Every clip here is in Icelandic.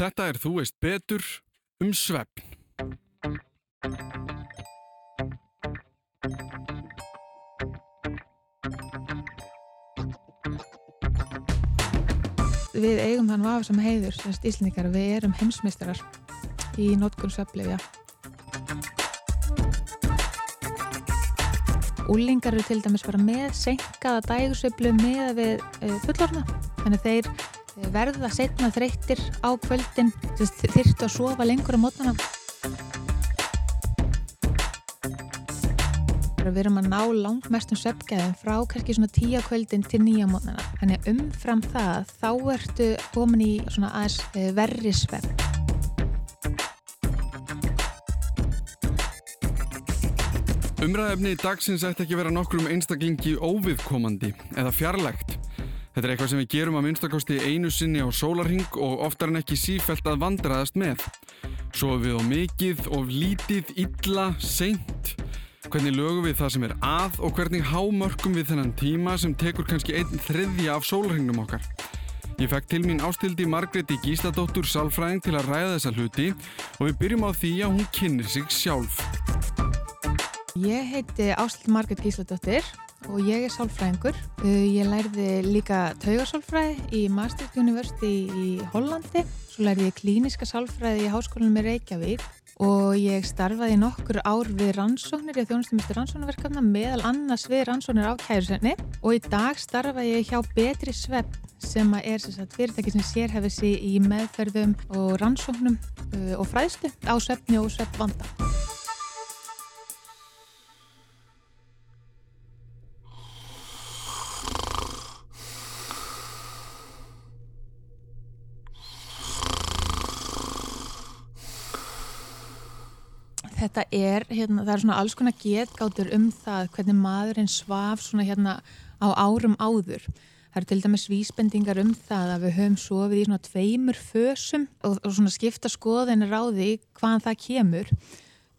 Þetta er Þú veist betur um svefn. Við eigum þann vafa sem heiður, semst íslendingar, við erum heimsmeistarar í notkunn svefnlefja. Úlingar eru til dæmis bara með senkaða dægursveiflu með við uh, fullorna. Þannig þeir verða setna þreyttir á kvöldin, þyrstu að sofa lengur á mótnana. Við erum að ná langmestum sveppgæðum frá kannski svona tíu kvöldin til nýja mótnana. Þannig umfram það þá ertu komin í svona aðeins uh, verri svepp. Umræðefni dagsins ætti ekki vera nokkur um einstaklingi óviðkomandi eða fjarlægt. Þetta er eitthvað sem við gerum að minnstakosti einu sinni á sólarhing og oftar en ekki sífælt að vandraðast með. Svo við á mikið og lítið, illa, seint. Hvernig lögum við það sem er að og hvernig hámörkum við þennan tíma sem tekur kannski einn þriðja af sólarhingnum okkar. Ég fekk til mín ástildi Margreti Gísladóttur Salfræðing til að ræða þessa hluti og við byrjum á því að hún kynir sig sjálf. Ég heiti Ástild Margret Gísladóttir og ég er sálfræðingur. Uh, ég lærði líka taugarsálfræði í Maastricht University í Hollandi. Svo lærði ég klíniska sálfræði í Háskólanum í Reykjavík og ég starfaði nokkur ár við rannsóknir, ég þjónustum eftir rannsóknarverkefna meðal annars við rannsóknir á kærusenni og í dag starfaði ég hjá Betri Svepp sem er sagt, fyrirtæki sem sérhefði sér í meðferðum og rannsóknum uh, og fræðslu á sveppni og sveppvanda. Þetta er, hérna, það er svona alls konar getgátur um það hvernig maðurinn svaf svona hérna á árum áður. Það eru til dæmis vísbendingar um það að við höfum sofið í svona tveimur fösum og, og svona skipta skoðinir á því hvaðan það kemur.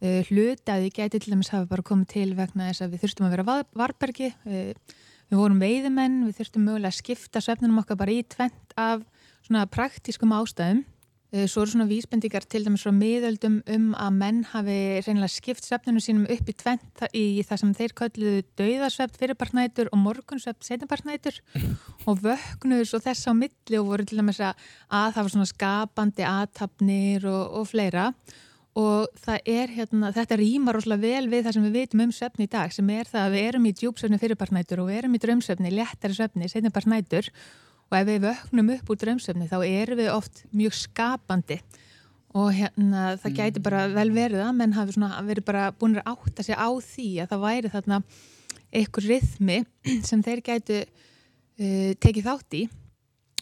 Uh, hlutaði gæti til dæmis hafa bara komið til vegna þess að við þurftum að vera varbergi, uh, við vorum veiðimenn, við þurftum mögulega að skipta svefnunum okkar bara í tvent af svona praktískum ástæðum Eh, svo eru svona vísbendingar til dæmis frá miðöldum um að menn hafi reynilega skipt svefnunum sínum upp í tvent í það sem þeir kölluðu dauðasvept fyrirpartnætur og morgunsvept setjapartnætur og vögnuðu svo þess á milli og voru til dæmis að, að það var svona skapandi aðtapnir og, og fleira. Og það er hérna, þetta rýmar rosalega vel við það sem við veitum um svefni í dag sem er það að við erum í djúpsvefni fyrirpartnætur og við erum í drömsvefni, léttari svefni, setjapartnætur og ef við vöknum upp úr drömsefni þá erum við oft mjög skapandi. Og hérna það gæti mm. bara vel verið að menn hafi verið bara búin að átta sig á því að það væri þarna einhver rithmi sem þeir gætu uh, tekið þátt í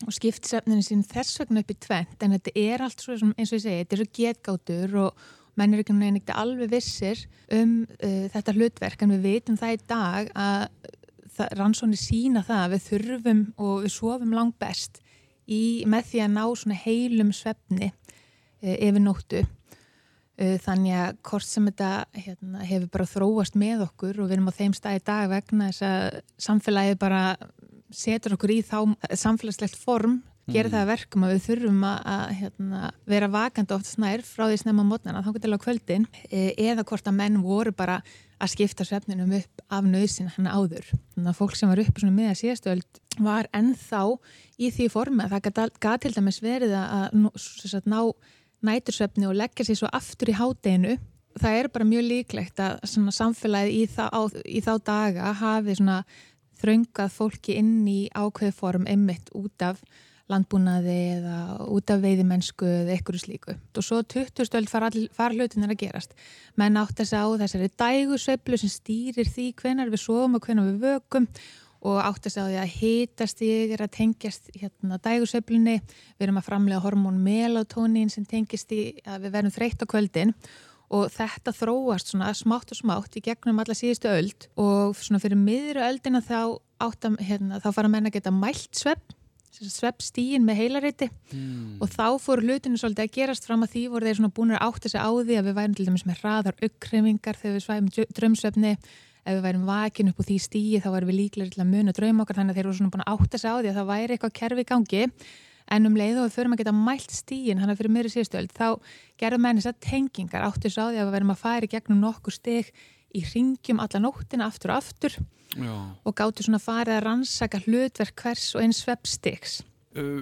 og skipt sefninu sín þess vegna upp í tvent en þetta er allt svo eins og ég segi, þetta er svo getgátur og menn er ekki alveg vissir um uh, þetta hlutverk. En við veitum það í dag að rannsóni sína það að við þurfum og við sofum langt best í, með því að ná svona heilum svefni e, yfir nóttu. E, þannig að hvort sem þetta hérna, hefur bara þróast með okkur og við erum á þeim stað í dag vegna þess að samfélagið bara setur okkur í þá samfélagslegt form gera mm. það verkum að við þurfum að, hérna, vera vakandi oft snær frá því snemma mótnana þá getur það á kvöldin e, eða hvort að menn voru bara að skipta svefninum upp af nöðsin hann áður. Þannig að fólk sem var uppi með að síðastöld var ennþá í því formi að það gæti til dæmis verið að, ná nætursvefni og leggja sér svo aftur í hádeginu. Það er bara mjög líklegt að samfélagið í, á, í þá daga hafi þröngað fólki inn í ákveð form einmitt út af landbúnaði eða út af veiðimennsku eða einhverju slíku. Og svo 20 stöld far, far hlutinir að gerast. Menn átt að segja á þessari dægusveiflu sem stýrir því hvenar við sofum og hvenar við vökum og átt að segja á því að hitast ég er að tengjast hérna dægusveiflunni. Við erum að framlega hormón melatonín sem tengjast í að við verðum þreytt á kvöldin og þetta þróast svona smátt og smátt í gegnum alla síðustu öld og svona fyrir miðru öldina þá, átta, hérna, þá fara menn að geta mælt svepp sveppstíin með heilariti. Mm. og þá fór hlutinu svolítið að gerast fram að því voru þeir svona búin að átta sig á því að við værum til dæmis með hraðar uppkrefingar þegar við svæfum drömsvefni ef við værum vakin upp úr því stíi þá værum við líklega til að muna dröym okkar þannig að þeir voru svona búin að átta sig á því að það væri eitthvað kerfi í gangi. En um leið og við förum að geta mælt stíin hann að fyrir meiri síðustöld þá gerðum menn þess að tengingar áttu svo á því að við verðum að færi gegnum nokkur steg í ringjum alla nóttina aftur og aftur Já. og gáttu svona farið að rannsaka hlutverk hvers og eins sveppstiks uh,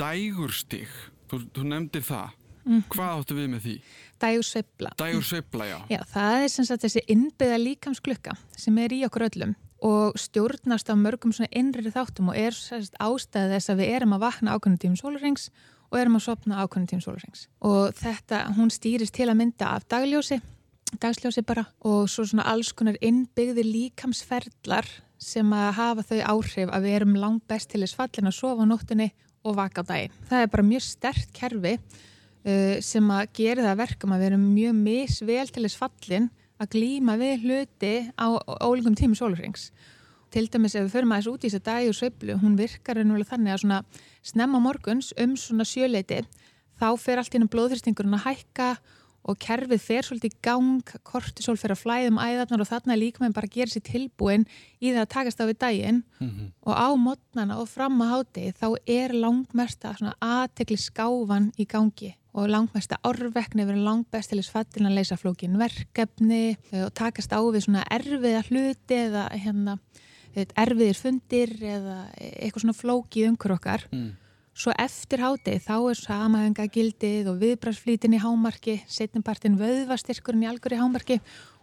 Dægurstig þú, þú nefndir það mm. hvað áttu við með því? Dægursveipla Dægursveipla, já. já Það er sem sagt þessi innbyða líkamsklukka sem er í okkur öllum og stjórnast af mörgum svona innri þáttum og er sérst ástæðið þess að við erum að vakna ákveðnum tímum sólurings og erum að sopna ákveðnum tímum sólurings og þetta, hún stýrist til að mynda af dagljósi, dagsljósi bara og svo svona alls konar innbyggði líkamsferðlar sem að hafa þau áhrif að við erum langt best til þess fallin að sofa á nóttunni og vaka á daginn. Það er bara mjög stert kerfi uh, sem að gera það verkum að við erum mjög misvel til þess fallin að glýma við hluti á ólíkum tími sólurings. Til dæmis ef við förum aðeins út í þess að dagi og sveiblu, hún virkar ennúlega þannig að svona snemma morguns um svona sjöleiti þá fer allt ínum blóðþristingurinn að hækka og kerfið fer svolítið í gang, kortisol fer að flæðum æðarnar og þarna líka með bara gera sér tilbúin í það að takast á við daginn mm -hmm. og á modnana og fram að háti þá er langmesta aðtekli skáfan í gangi og langmesta orðvekni verið langbest til þess fattin að leysa flókin verkefni eh, og takast á við svona erfiða hluti eða hérna, erfiðir fundir eða eitthvað svona flóki umhver okkar. Mm. Svo eftir hátið þá er samahönga gildið og viðbrarsflítin í hámarki, setjumpartin vöðvastyrkurinn í algur í hámarki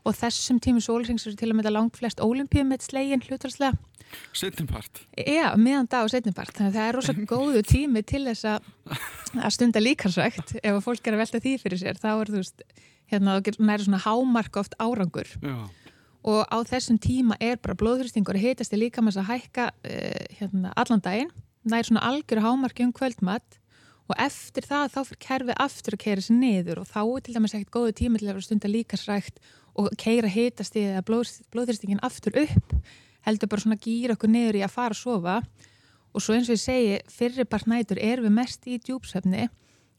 og þessum tími sólrings eru til að mynda langt flest ólimpíum með slegin hlutvarslega. Setnimpart? Já, meðan dag og setnimpart. Þannig að það er rosalega góðu tími til þess að stunda líkarsvægt. Ef að fólk er að velta því fyrir sér, þá er þú veist, hérna, það næri svona hámark oft árangur. Já. Og á þessum tíma er bara blóðhristingur að hitast í líkamans að hækka uh, hérna, allan daginn. Næri svona algjör hámarki um kvöldmatt og eftir það þá fyrir kerfið aftur að keira sér niður og þá er til dæmis ekkert góðu tími til að stunda líkarsvægt og keira hitast í að blóð, blóðhristingin aftur upp heldur bara svona gýra okkur niður í að fara að sofa. Og svo eins og ég segi fyrirpart nætur erum við mest í djúpsöfni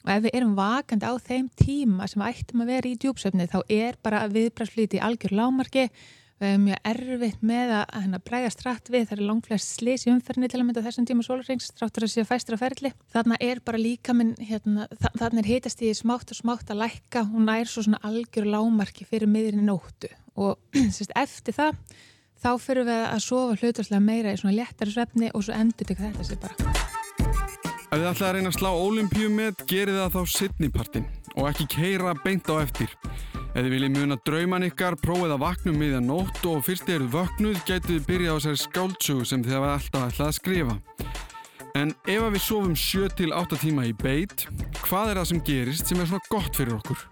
og ef við erum vakandi á þeim tíma sem við ættum að vera í djúpsöfni þá er bara viðbræðslíti algjör lámarki við erum mjög erfitt með að hérna, bregast rætt við, það er langflest slis í umferðinni til að mynda þessum tíma sólurrings stráttur að séu fæstra ferli. Þarna er bara líka minn, hérna, þarna er hitast í smátt og smátt að lækka, hún er svo svona algjör lámarki fyrir miðurinn nóttu og sérst, eftir það þá fyrir við að sofa hlutastlega meira í svona léttari svefni og svo endur til þetta sér bara. Ef þið ætlaði að reyna að slá ólimpíumet, gerir það þá sittnipartin og ekki keira beint á eftir. Ef þið viljið muna drauman ykkar, prófið að vakna um miðan nótt og fyrst eruð vöknuð, getið þið byrjað á sér skáldsögu sem þið hafa alltaf ætlað að skrifa. En ef við sofum 7-8 tíma í beit, hvað er það sem gerist sem er svona gott fyrir okkur?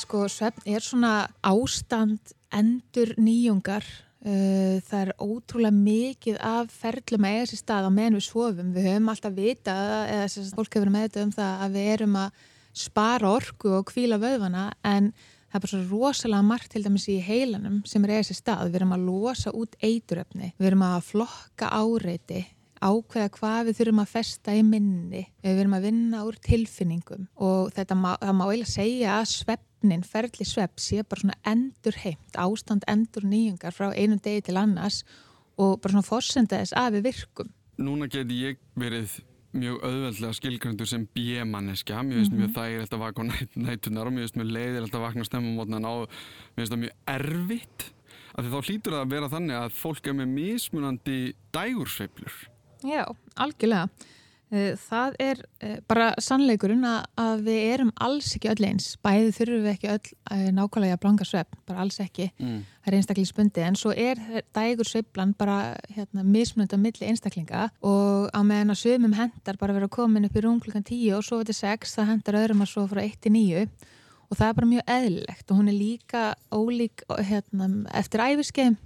Sko, svefn er svona ástand endur nýjungar uh, það er ótrúlega mikið af ferlum að eiga sér stað á meðan við svofum við höfum alltaf vita eða fólk hefur með þetta um það að við erum að spara orku og kvíla vöðvana en það er bara svo rosalega margt til dæmis í heilanum sem er eiga sér stað við erum að losa út eituröfni við erum að flokka áreiti ákveða hvað við þurfum að festa í minni við erum að vinna úr tilfinningum og þetta má, má eiginlega segja að svefnin, ferli svepp sé bara svona endur heimt, ástand endur nýjungar frá einu degi til annars og bara svona fórsenda þess að við virkum. Núna geti ég verið mjög auðveldlega skilgrandur sem bjemanniska, mér finnst mm -hmm. mjög þægilegt að vakna næt, nætunar og mér finnst mjög leiðilegt að vakna stemmumotnan á, mér finnst það mjög erfitt, af því þá hlýtur það að vera þannig að fólk er með mismunandi dægursveiflur. Já, algjörlega. Eh, það er eh, bara sannleikurinn að við erum alls ekki öll eins, bæði þurfum við ekki öll eh, nákvæmlega að blanga svepp, bara alls ekki. Mm. það er einstaklega spundi, en svo er dægur svepplan bara hérna, mismunandi á milli einstaklinga og á meðan að sömum hendar bara vera komin upp í rúm klukkan 10 og svo til 6, það hendar öðrum að svo frá 1 til 9 og það er bara mjög eðlilegt og hún er líka ólík hérna, eftir æfiskeið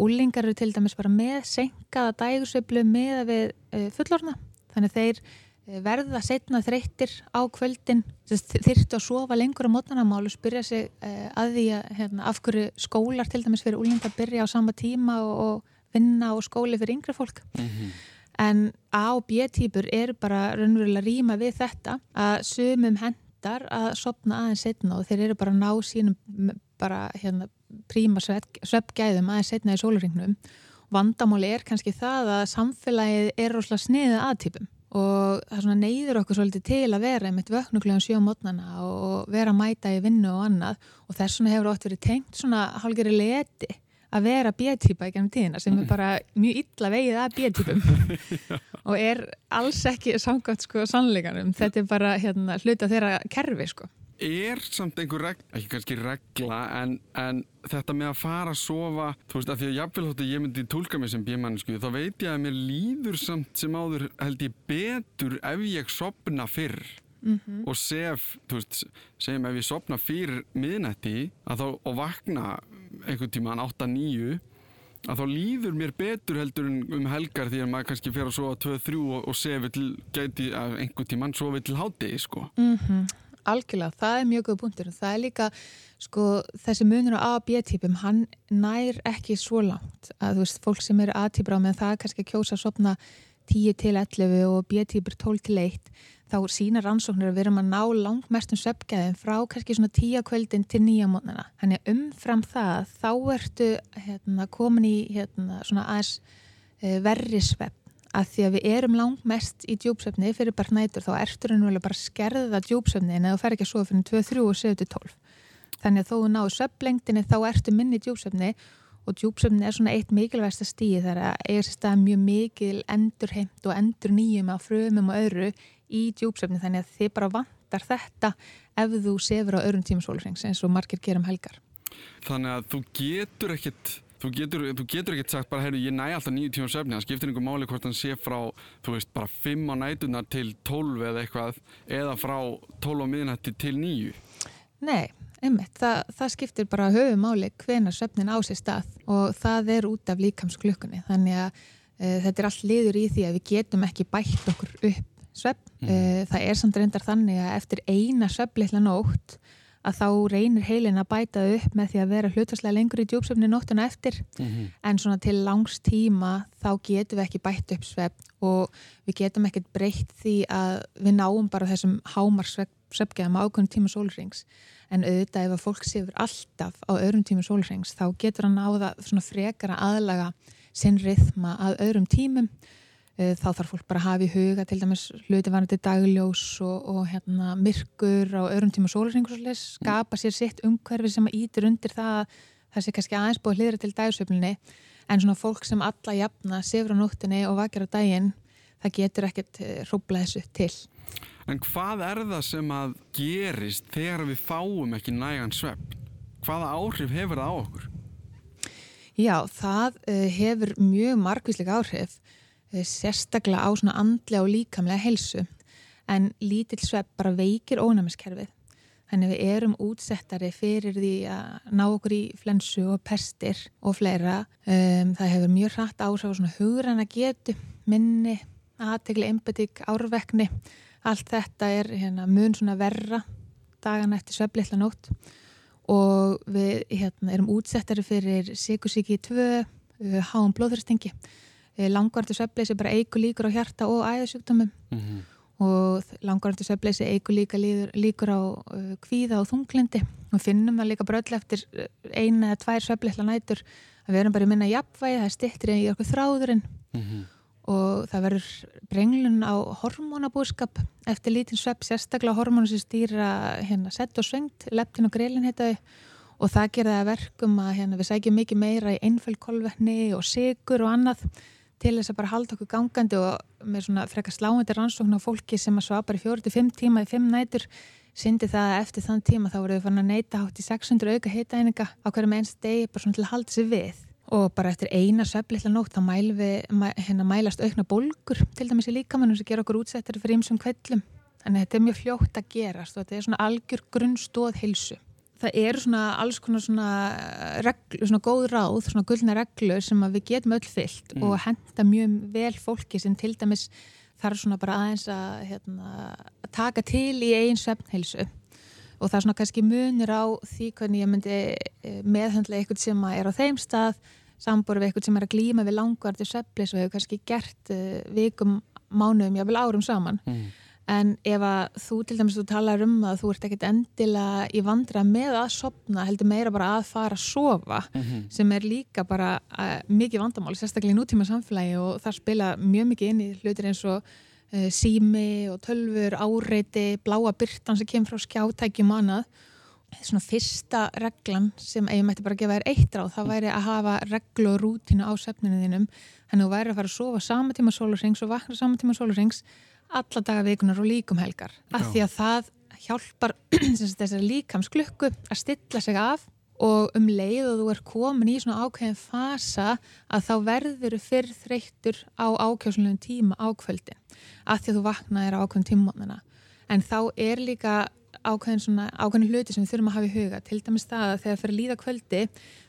Úlingar eru til dæmis bara með senkaða dægursveiflu með við fullorna þannig þeir eh, verða setna þreyttir á kvöldin. Þyrttu að sofa lengur á mótnarnamálu spyrja sig uh, að því að hérna, af hverju skólar til dæmis fyrir úlinga byrja á sama tíma og, og vinna og skóli fyrir yngre fólk. Mm -hmm. en A og B týpur er bara raunverulega ríma við þetta að sumum hendar að sopna aðeins setna og þeir eru bara að ná sínum bara hérna príma sveppgæðum aðeins setna í sólurringnum vandamáli er kannski það að samfélagið er rosalega sniðið aðtypum og það svona neyður okkur svolítið til að vera einmitt vöknuglega sjó mótnana og vera að mæta í vinnu og annað. Og þess vegna hefur ótt verið tengt svona hálgeri leti að vera bjöðtýpa í gennum tíðina sem er bara mjög illa vegið að bjöðtýpum og er alls ekki samkvæmt sko sannleikanum. Þetta er bara hérna, hluta þeirra kerfi sko er samt einhver regla, ekki kannski regla en, en þetta með að fara að sofa þú veist að því að jáfnvel þóttu ég myndi tólka mig sem bímannsku þá veit ég að mér líður samt sem áður held ég betur ef ég sopna fyrr mm -hmm. og sef, þú veist, segjum ef ég sopna fyrr miðnætti að þá og vakna einhvern tíman 8-9 að þá líður mér betur heldur um helgar því að maður kannski fer að sofa 2-3 og, og sefi til, gæti einhvern tíman sofi til hátegi sko mm -hmm. Algjörlega, það er mjög góð punktur. Það er líka, sko, þessi munur á A og B-típum, hann nær ekki svo langt. Að þú veist, fólk sem eru A-típur á meðan það er kannski að kjósa að sopna 10 til 11 og B-típur 12 til 1, þá sína rannsóknir að við erum að ná langt mestum söpgæðin frá kannski svona 10 kvöldin til 9 mótnana. Þannig að umfram það, þá ertu hérna, komin í hérna, svona aðeins uh, verri svepp að því að við erum langt mest í djúpsöfni fyrir bara nætur þá ertur henni vel bara skerða djúpsöfni en það fer ekki að sofa fyrir 2-3 og 7-12 þannig að þó þú náðu söflengtinni þá ertu minni djúpsöfni og djúpsöfni er svona eitt mikilvægsta stíð þar að eiga sér stað mjög mikil endurheimt og endur nýjum af frumum og öðru í djúpsöfni þannig að þið bara vantar þetta ef þú sefur á öðrum tímasólurings eins og margir gerum helgar. Þannig að þú getur ekkit Þú getur, þú getur ekkert sagt bara, heyrðu, ég næ alltaf nýju tíma söfni, það skiptir einhver máli hvort hann sé frá, þú veist, bara 5 á nætunar til 12 eða eitthvað, eða frá 12 á miðnætti til nýju. Nei, einmitt, það, það skiptir bara höfu máli hvena söfnin á sér stað og það er út af líkamsklukkunni, þannig að e, þetta er allt liður í því að við getum ekki bætt okkur upp söfn. Mm. E, það er samt reyndar þannig að eftir eina söfnleitla nótt að þá reynir heilin að bæta upp með því að vera hlutastlega lengur í djúpsöfni nóttuna eftir. Mm -hmm. en svona til langs tíma þá getum við ekki bætt upp svefn og við getum ekkert breytt því að við náum bara þessum hámar svefngeðum ákveðum tíma sólurings en auðvitað ef að fólk séfur alltaf á öðrum tíma sólurings þá getur hann náða svona frekara aðlaga sinn rithma að öðrum tímum þá þarf fólk bara að hafa í huga til dæmis hlutivarandi dagljós og, og hérna, myrkur á öðrum tíma sólurringur skapa sér sitt umhverfi sem ítir undir það að það sé kannski aðeins búið hlýðra til dagsöflinni en svona fólk sem alla jafna sefur á nóttinni og vakir á daginn það getur ekkert eh, þessu til En hvað er það sem að gerist þegar við fáum ekki nægan svepp? Hvaða áhrif hefur það á okkur? Já, það uh, hefur mjög margvísleika áhrif Eh, sérstaklega á svona andlega og líkamlega helsu en lítill svepp bara veikir ónæmiskerfið. Þannig við erum útsettari fyrir því að ná okkur í flensu og pestir og fleira. Um, það hefur mjög hratt áhrif á svona hugrann að getu minni, aðtegli, empatík, árvekni. Allt þetta er hérna, mun svona verra dagan eftir sveppliðla nótt. Og við hérna, erum útsettari fyrir sikursíki 2 uh, háum blóðurstingi Eh, langvartu söfleysi bara eigur líkur á hjarta og æðasjúkdómum. Mm -hmm. og langvartu söfleysi eigur líka líkur á uh, kvíða og þunglindi og finnum það líka bröll eftir eh, eina eða tvær söfleysla nætur. Að við erum bara að minna jafnvægi, það er stittir í okkur þráðurinn. Mm -hmm. og það verður brenglun á hormonabúrskap eftir lítinn svepp, sérstaklega hormonu sem stýra hérna sett og svengt, leptin og greilin heitaði og það gerða verkum að hérna, við sækjum mikið meira í einföldkolvetni og sigur og annað til þess að bara halda okkur gangandi og með svona frekar sláandi rannsókn á fólki sem að svapar í fjóri til fimm tíma í fimm nætur syndi það að eftir þann tíma þá voru við fann að neyta hátt í 600 auka heitæninga á hverjum einst degi bara svona til að halda sig við. Og bara eftir eina söflitla nótt þá mæl við, hérna mælast aukna bólgur til dæmis í líkamannum sem ger okkur útsettari fyrir ímsum kvellum þannig að þetta er mjög fljótt að gerast og þetta er svona algjör grunnstóð hilsu það eru svona alls konar svona, reglu, svona góð ráð, svona gullna reglur sem við getum öll fyllt mm. og henda mjög vel fólki sem til dæmis þarf svona bara aðeins að hérna, taka til í einn svefnheilsu. Og það er svona kannski munir á því hvernig ég myndi eh, meðhandla eitthvað sem er á þeim stað sambor við eitthvað sem er að glýma við langvarti sveflis og hefur kannski gert uh, vikum, mánuðum, jável árum saman. Mm En ef að þú til dæmis þú talar um að þú ert ekkit endilega í vandra með að sopna, heldur meira bara að fara að sofa, mm -hmm. sem er líka bara uh, mikið vandamál, sérstaklega í nútíma samfélagi og það spila mjög mikið inn í hlutir eins og uh, sími og tölfur, áreiti, bláa byrtan sem kemur frá skjátækjum annað. Svona fyrsta reglan sem ég mætti bara gefa þér eitt ráð, það væri að hafa reglu og rútinu á sefninu þínum, þannig að þú væri að fara að sofa sama tíma sólurings og vakna sama tíma sólurings alla daga vikunar og líkum helgar. Af því að það hjálpar þessari líkamsklukku að stilla sig af og um leið og þú er komin í svona ákveðin fasa að þá verður fyrr þreyttur á ákjóðslega tíma ákvöldin af því að þú vaknaðir á ákveðin tímónina en þá er líka ákveðin, svona, ákveðin hluti sem við þurfum að hafa í huga. Til dæmis það að þegar fyrir líða kvöldi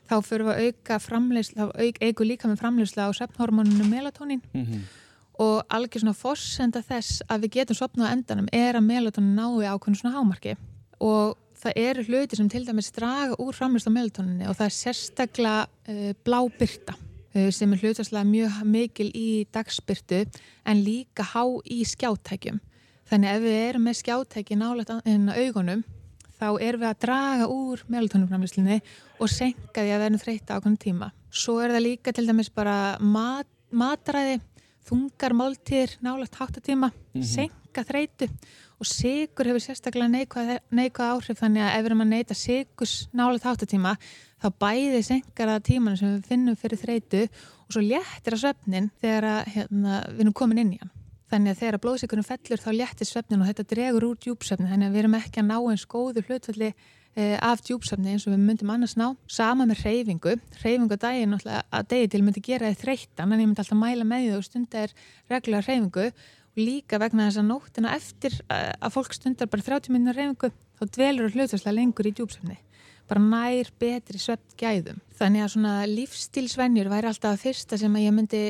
þá fyrir við að auka framleysla, þá auk, eigu líka með framleysla á sefnhormoninu melatonín. Mm -hmm og algjör svona fórsenda þess að við getum sopnað endanum er að melatonin nái ákveðinu svona hámarki. Og það eru hluti sem til dæmis draga úr framlýst á melatoninni og það er sérstaklega uh, blábyrta uh, sem er hlutastlega mjög mikil í dagsbyrtu en líka há í skjáttækjum þannig ef við erum með skjáttæki nálega inn á augunum þá erum við að draga úr melatoninframlýslinni og senka því að verðum þreytta ákveðinu tíma. Svo er það líka til dæmis bara mat, matræði þungar máltíðir nálagt háttatíma, mm -hmm. senka þreitu og sigur hefur sérstaklega neikvæð, neikvæð áhrif þannig að ef við erum að neita sigurs nálagt háttatíma þá bæði senkar að tímanu sem við finnum fyrir þreitu og svo léttir að svefnin þegar að, hérna, við erum komin inn í hann. Þannig að þegar blóðsikurinn fellur þá léttir svefnin og þetta dregur úr djúpsvefnin þannig að við erum ekki að ná eins góðu hlutvalli Eh, af djúpsöfni eins og við myndum annars ná sama með reyfingu, reyfingu að dagi að degi til myndi gera þið þreyttan en ég myndi alltaf mæla með því og stundar reglulega reyfingu og líka vegna þess að nóttina eftir eh, að fólk stundar bara 30 minnur reyfingu þá dvelur hlutastlega lengur í djúpsöfni. Bara nær betri svept gæðum. Þannig að svona lífstílsvenjur væri alltaf að fyrsta sem að ég myndi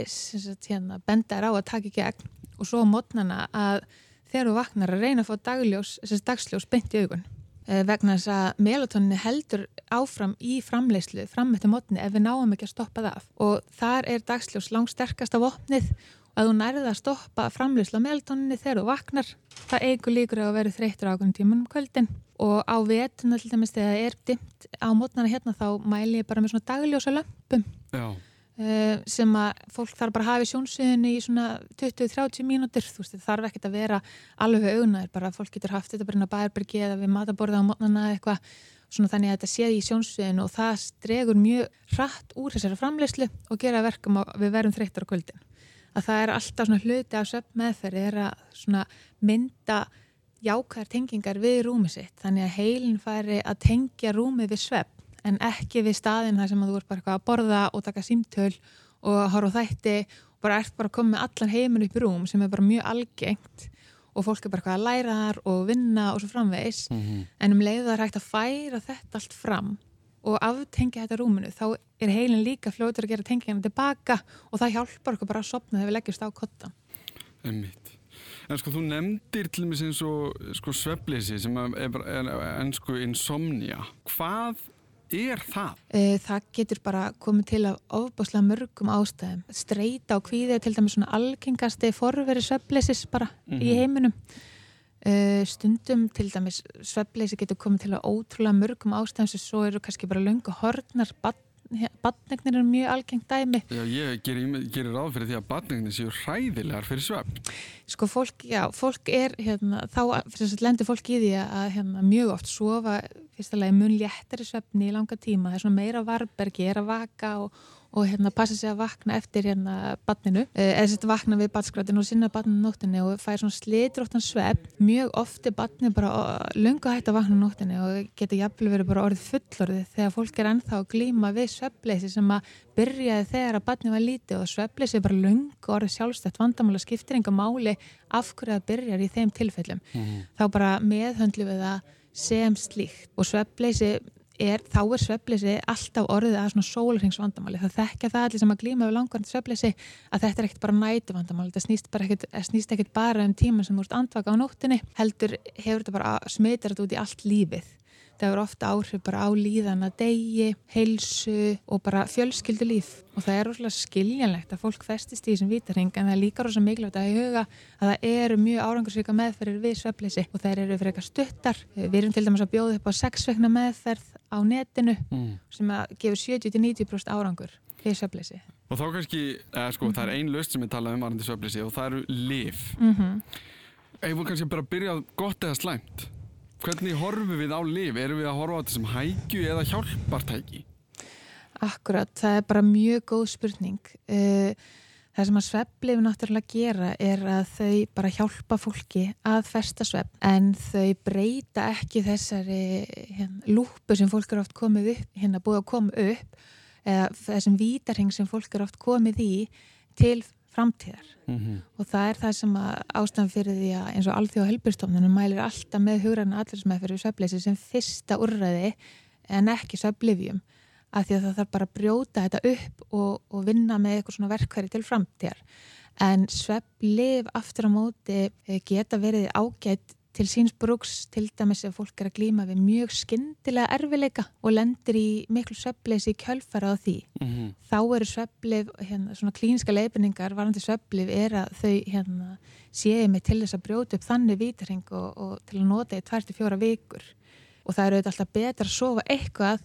hérna, benda þér á að taka í gegn. Og svo mótnana að þegar þú vaknar að reyna að fá dagljós, dagsljós beint í augun. Eh, vegna þess að melatoninni heldur áfram í framleyslu fram eftir mótni ef við náum ekki að stoppa það af. Og þar er dagsljós langt sterkast af opnið og að þú nærða að stoppa framleyslu á melatoninni þegar þú vaknar það eigur líkur að vera þreytur ákveðin tíman um kvöldin. Og á vetuna til dæmis þegar það er dimt á mótnana hérna þá mæli ég bara með svona dagljósa lömpum. Já. Eh, sem að fólk þarf bara að hafa í sjónsviðinu í svona 20-30 mínútur. Þú veist, það þarf ekkert að vera alveg auðnaður, bara að fólk getur haft þetta bara inn á bærbyrgi eða við mataborða á mótnana eitthvað, svona þannig að þetta séð í sjónsviðinu og það stregur mjög rætt úr þessari framleyslu og gera verkum að við verum þreyttar á kvöldin. Að það er alltaf svona hluti á söp meðferði er að svona mynda jákvæðar tengingar við rúmið sitt, þannig að heilin færi að tengja rúmið við svepp en ekki við staðin þar sem þú ert bara að borða og taka símtöl og horfa þætti og bara ert bara að koma með allan heiminn upp í rúm sem er bara mjög algengt og fólk er bara að læra þar og vinna og svo framvegs mm -hmm. en um leiðu það er hægt að færa þetta allt fram og aftengja þetta rúminu þá er heilin líka fljóður að gera tengingina tilbaka og það hjálpar okkur bara að sopna þegar við leggjumst á kotta Emmitt En sko þú nefndir til og með sem svo sko, svefleysi sem er, er ennsku insomnia. Hvað er það? Eh, það getur bara komið til af ofbúslega mörgum ástæðum. Streita og kvíði er til dæmis svona algengasti forveri sveppleysis bara mm -hmm. í mhm. heiminum. Eh, stundum til dæmis sveppleysi getur komið til af ótrúlega mörgum ástæðum sem svo eru kannski bara löngu hornar, badn badnegnir er mjög algengt dæmi. Já, ég gerir, gerir ráð fyrir því að badnegnir séu hræðilegar fyrir svefn. Sko fólk, já, fólk er hérna, þá lendir fólk í því að hérna, mjög oft sofa fyrstulega mun léttari svefni í langa tíma, það er svona meira varbergi, er að vaka og og hérna passa sig að vakna eftir hérna badninu, eh, eða sérst vakna við badskrætinu og sinna badninu nóttinu og færa svona slitróttan svepp, mjög ofti badninu bara lunga hægt að vakna nóttinu og geta jafnvel verið bara orðið fullorðið þegar fólk er ennþá að glýma við sveppleysi sem að byrjaði þegar að badninu var lítið og sveppleysi er bara lunga orðið sjálfstætt vandamála skiptir enga máli af hverju það byrjar í þeim tilfellum mm -hmm. þá bara meðhöndlu við það sem slíkt og sveppleysi er, þá er svefleysi alltaf orðið að svona sólringsvandamáli það þekkja það allir sem að glýma við langvarnd svefleysi að þetta er ekkert bara nætu vandamáli þetta snýst, ekkit, snýst ekkert bara um tíma sem ert andvaka á nóttinni heldur hefur þetta bara smitir þetta út í allt lífið. Þetta er ofta áhrif bara á líðan að degi, heilsu og bara fjölskyldu líf og það er rosalega skiljanlegt að fólk festist í þessum vítarhing en það er líka rosalega mikilvægt að huga að það eru mjög árangursvika meðferðir við svefleysi og það eru fyrir eitthvað stuttar. Við erum til dæmis að bjóða upp á sexvekna meðferð á netinu mm. sem að gefur 70-90% árangur við svefleysi. Og þá kannski, eða sko, mm -hmm. það er ein löst sem ég talaði um varandi svefleysi og það eru liv. Mm -hmm. Ef við kannski bara byrjað gott eða slæmt, hvernig horfum við á liv? Erum við að horfa á þetta sem hægju eða hjálpartæki? Akkurat, það er bara mjög góð spurning. Uh, Það sem að svepplifin náttúrulega gera er að þau bara hjálpa fólki að festa svepp en þau breyta ekki þessari hérna, lúpu sem fólk eru oft komið upp, hérna búið að koma upp eða þessum vítarheng sem fólk eru oft komið í til framtíðar mm -hmm. og það er það sem að ástæðan fyrir því að eins og alþjóð helbjörnstofnunum mælir alltaf með hugræna allir sem er fyrir sveppleysi sem fyrsta úrræði en ekki svepplifjum að því að það þarf bara að brjóta þetta upp og, og vinna með eitthvað svona verkværi til framtíðar. En svepplif aftur á móti eh, geta verið ágætt til síns brúks til dæmis ef fólk er að glýma við mjög skindilega erfileika og lendir í miklu sveppleysi kjölfara á því. Mm -hmm. Þá eru svepplif, hérna, svona klíniska leifinningar varandi svepplif er að þau hérna, séu mig til þess að brjóta upp þannig vítarheng og, og til að nota í 24 vikur. Og það eru auðvitað alltaf betra að sofa eitthvað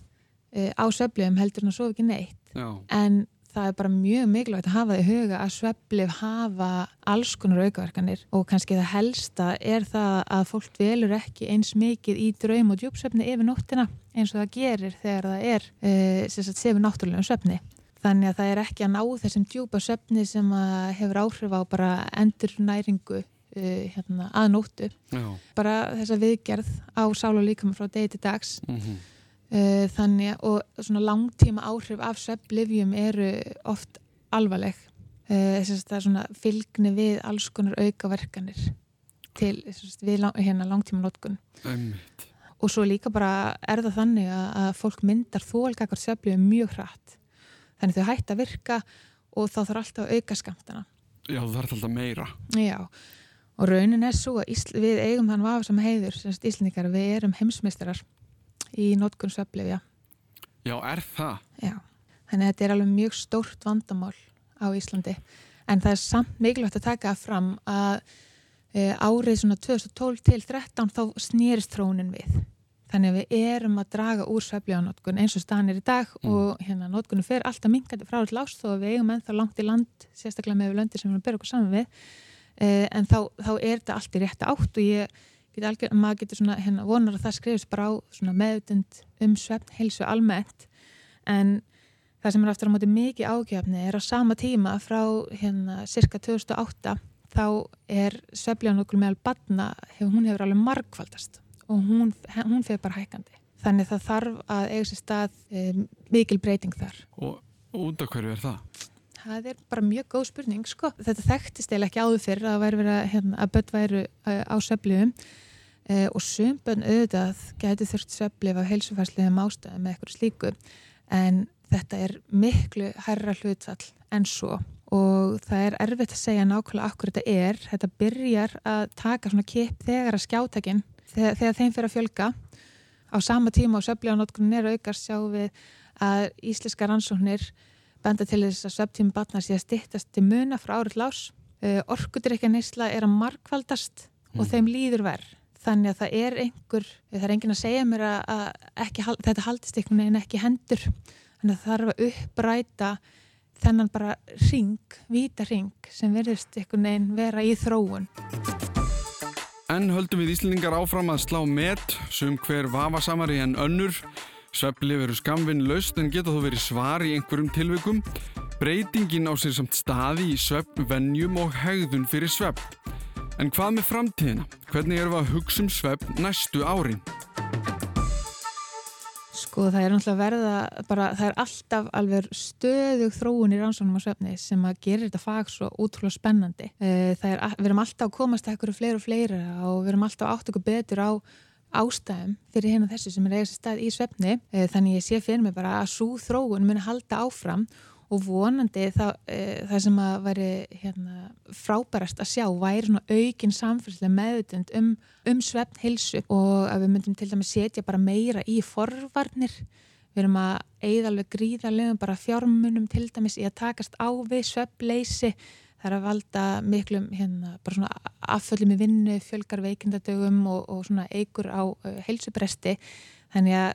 uh, á sveflifum heldur en að sofa ekki neitt. Já. en það er bara mjög mikilvægt að hafa í huga að sveflif hafa alls konar aukaverkanir og kannski það helsta er það að fólk velur ekki eins mikið í draum og djúpsvefni yfir nóttina eins og það gerir þegar það er uh, sefur náttúrulegum svefni. Þannig að það er ekki að ná þessum djúpa svefni sem hefur áhrif á bara endur næringu uh, hérna, að nóttu. Já. bara þessa viðgerð á sál og líkama frá degi til dags. Mm -hmm þannig og svona langtíma áhrif af svepplifjum eru oft alvarleg. Uh, það er svona fylgni við alls konar aukaverkanir til sagt, við lang, hérna langtíma notkun og svo líka bara er það þannig að, að fólk myndar þólgakar svepplifjum mjög hratt. Þannig þau hægt að virka og þá þarf alltaf að auka skamtana Já það þarf alltaf meira. Já. Og raunin er svo að Ísl, við eigum þann vafa sem heiður, Íslandikar, við erum heimsmeistarar í nótkunn sveflifja. Já, er það? Já, þannig að þetta er alveg mjög stórt vandamál á Íslandi en það er samt mikilvægt að taka fram að e, árið svona 2012 til 2013 þá snýrist trónin við. Þannig að við erum að draga úr svefljáðanótkun eins og stanir í dag mm. og hérna nótkunum fer alltaf minkandi frá til ást og við eigum ennþá langt í land, sérstaklega með löndi sem við erum að byrja okkur saman við e, en þá, þá er þetta allt í rétta átt og ég algjör, maður getur svona hérna, vonar að það skrifist bara á meðutund um svefn heilsu almennt en það sem er aftur á móti mikið ágjöfni er á sama tíma frá hérna cirka 2008 þá er svefljan okkur meðal badna, hef, hún hefur alveg margfaldast og hún, hún fyrir bara hækandi þannig það þarf að eiga sér stað um, mikil breyting þar Og út af hverju er það? Það er bara mjög góð spurning sko. Þetta þekktist eða ekki áður fyrir að, vera, hérna, að börn væru uh, á söfliðum eh, og sumbönn auðvitað gæti þurft sveflif af heilsufærsliðum ástæðum með eitthvað slíku. En þetta er miklu herra hlutfall en svo. Og það er erfitt að segja nákvæmlega okkur þetta er, þetta byrjar að taka svona kip þegar að skjátakin þegar, þegar þeim fyrir að fjölga. Á sama tíma og söflíðanótkunni er aukast sjáum við að ísliska rannsóknir benda til þess að söftími batnar sé að stittast til muna frá árið lás uh, orkudrykja neysla er að markvaldast mm. og þeim líður verð þannig að það er einhver, það er engin að segja mér að, ekki, þetta haldist einhvern veginn ekki hendur. Þannig að það þarf að uppræta þennan bara ring, víta ring sem verðist einhvern veginn vera í þróun. En höldum við Íslandingar áfram að slá met sem hver vafasamari en önnur. Svepplif eru skamvinn laust en geta þó verið svar í einhverjum tilveikum Breytingin á sér samt staði í sveppvennjum og hegðun fyrir svepp En hvað með framtíðina? Hvernig erum við að hugsa um svefn næstu árin? Sko það er náttúrulega verða bara, það er alltaf alveg stöðug þróun í rannsónum á svefni sem að gera þetta fag svo útrúlega spennandi. Eh, það er, við erum alltaf að komast ekkur fleira og fleira og við erum alltaf átt okkur betur á ástæðum fyrir hérna þessu sem er eigast stað í svefni. Eh, þannig ég sé fyrir mig bara að svo þróun muni halda áfram og vonandi það, e, það sem að veri hérna, frábærast að sjá væri svona aukin samfélagslega meðutund um, um svefn hilsu og að við myndum til dæmis setja bara meira í forvarnir. Við erum að eigða alveg gríðarlegum bara fjármunum til dæmis í að takast á við svefnleysi. Það er að valda miklum hérna, afföllum í vinnu, fjölgar veikindadögum og, og eigur á uh, heilsubresti Þannig að,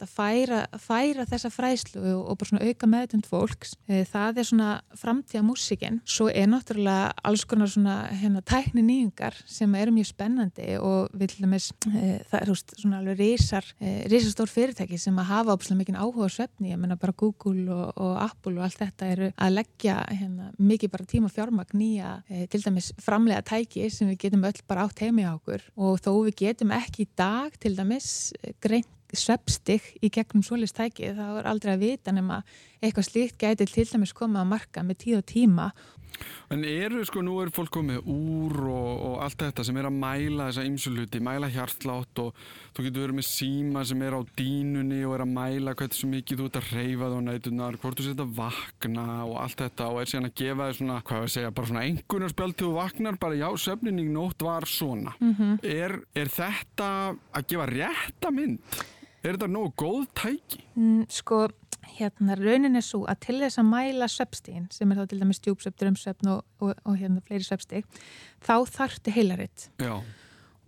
að færa, færa þessa fræslu og, og bara svona auka meðtönd fólks, e, það er svona framtíða músikinn. Svo er náttúrulega alls konar svona hérna, tækni nýjungar sem eru mjög spennandi og við til dæmis, e, það er veist, svona alveg risar, e, risastór fyrirtæki sem að hafa óbúslega mikið áhuga á svefni, ég menna bara Google og, og Apple og allt þetta eru að leggja hérna, mikið bara tíma fjármagn nýja e, til dæmis framlega tæki sem við getum öll bara átt heimi á okkur og þó við getum ekki í dag til dæmis greint sveppstig í gegnum svolistæki þá er aldrei að vita nema eitthvað slíkt gæti til dæmis koma að marka með tíð og tíma En eru sko, nú er fólk komið úr og, og allt þetta sem er að mæla þessa ymsuluti, mæla hjartlátt og þú getur verið með síma sem er á dínunni og er að mæla hvernig svo mikið þú ert að reyfa þá nætunar, hvort þú setja vakna og allt þetta og er síðan að gefa þig svona, hvað við segja, bara svona engunarspjald til þú vaknar, bara já, söfninning nótt var svona. Mm -hmm. er, er þetta að gefa rétta mynd? Er þetta nógu góð tæki? Mm, sko, hérna raunin er svo að til þess að mæla sveppstíðin sem er þá til dæmis stjúpsvepp, drömsvepp og, og, og hérna fleiri sveppstíð þá þarftu heilaritt Já.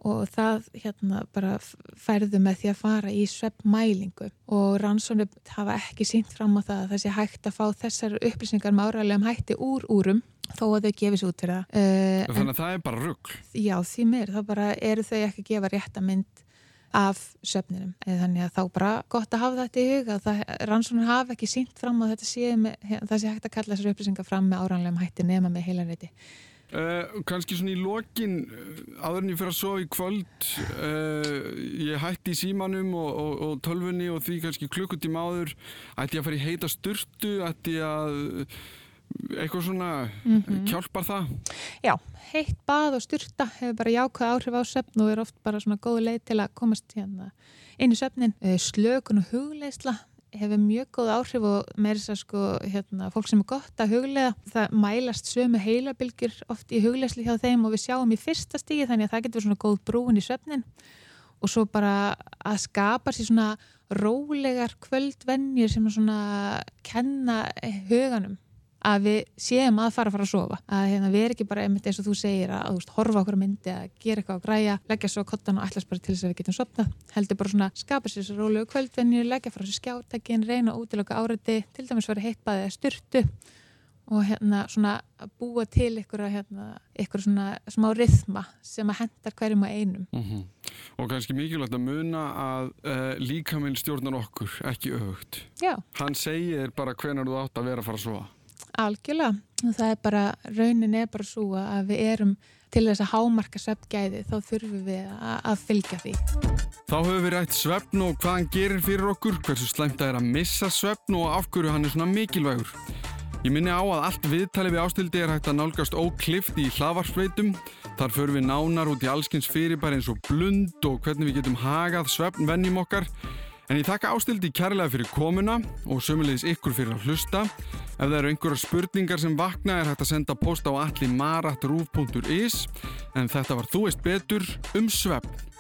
og það hérna bara færðu með því að fara í sveppmælingu og rannsónu hafa ekki sínt fram á það að það sé hægt að fá þessar upplýsingar með áræðilegum hætti úr úrum þó að þau gefis út fyrir það. Uh, Þannig að en, það er bara rugg? Já, því mér, þá bara eru þau ekki að gefa réttamind af söfninum. Þannig að þá bara gott að hafa þetta í huga. Það, rannsónur hafa ekki sínt fram á þetta sé með, það sé hægt að kalla þessar upplýsingar fram með áranlegum hætti nema með heilanreiti. Uh, eh, Kanski svona í lokin eh, áðurinn ég fyrir að sofa í kvöld uh, ég hætti í símanum og, og, og tölfunni og því kannski klukkutíma áður ætti ég að fara í heita styrtu ætti ég að eitthvað svona mm -hmm. kjálpar það? Já, heitt bað og styrta hefur bara jákvæð áhrif á söfn og er oft bara svona góð leið til að komast hérna einu söfnin. Eh, slökun og hugleisla hefur mjög góð áhrif og með þess að sko hérna, fólk sem er gott að huglega það mælast sömu heilabilgjur oft í hugleisli hjá þeim og við sjáum í fyrsta stígi þannig að það getur svona góð brúin í söfnin og svo bara að skapa sér svona rólegar kvöldvennjur sem svona kenna huganum að við séum að fara að fara að sofa. Að hérna, við erum ekki bara einmitt eins og þú segir að, að veist, horfa okkur myndi að gera eitthvað á græja leggja svo kottan og allast bara til þess að við getum sopnað heldur bara svona skapa sér svo rólegu kvöldvenni leggja frá sér skjátækin, reyna út til okkar áriði, til dæmis verið heitt baðið að styrtu og hérna svona að búa til ykkur, hérna, svona smá rithma sem að hendar hverjum og einum. Mm -hmm. Og kannski mikilvægt að muna að uh, líkaminn stjórnar okkur ekki auðvögt Hann segir bara hvenar þú átt að vera að fara að sofa Algjörlega, það er bara, raunin er bara svo að við erum til þess að hámarka sveppgæði þá þurfum við að, að fylgja því. Þá höfum við rætt sveppn og hvað hann gerir fyrir okkur, hversu slæmt það er að missa sveppn og af hverju hann er svona mikilvægur. Ég minni á að allt viðtali við ástildi er hægt að nálgast óklift í hlaðvarsfleitum. Þar förum við nánar út í allskins fyrirbæri eins og blund og hvernig við getum hagað sveppnvennjum okkar. En ég taka ástildi kærlega fyrir komuna og sömulegis ykkur fyrir að hlusta. Ef það eru einhverja spurningar sem vakna er hægt að senda post á allimarat.ruf.is en þetta var Þú veist betur um svefn.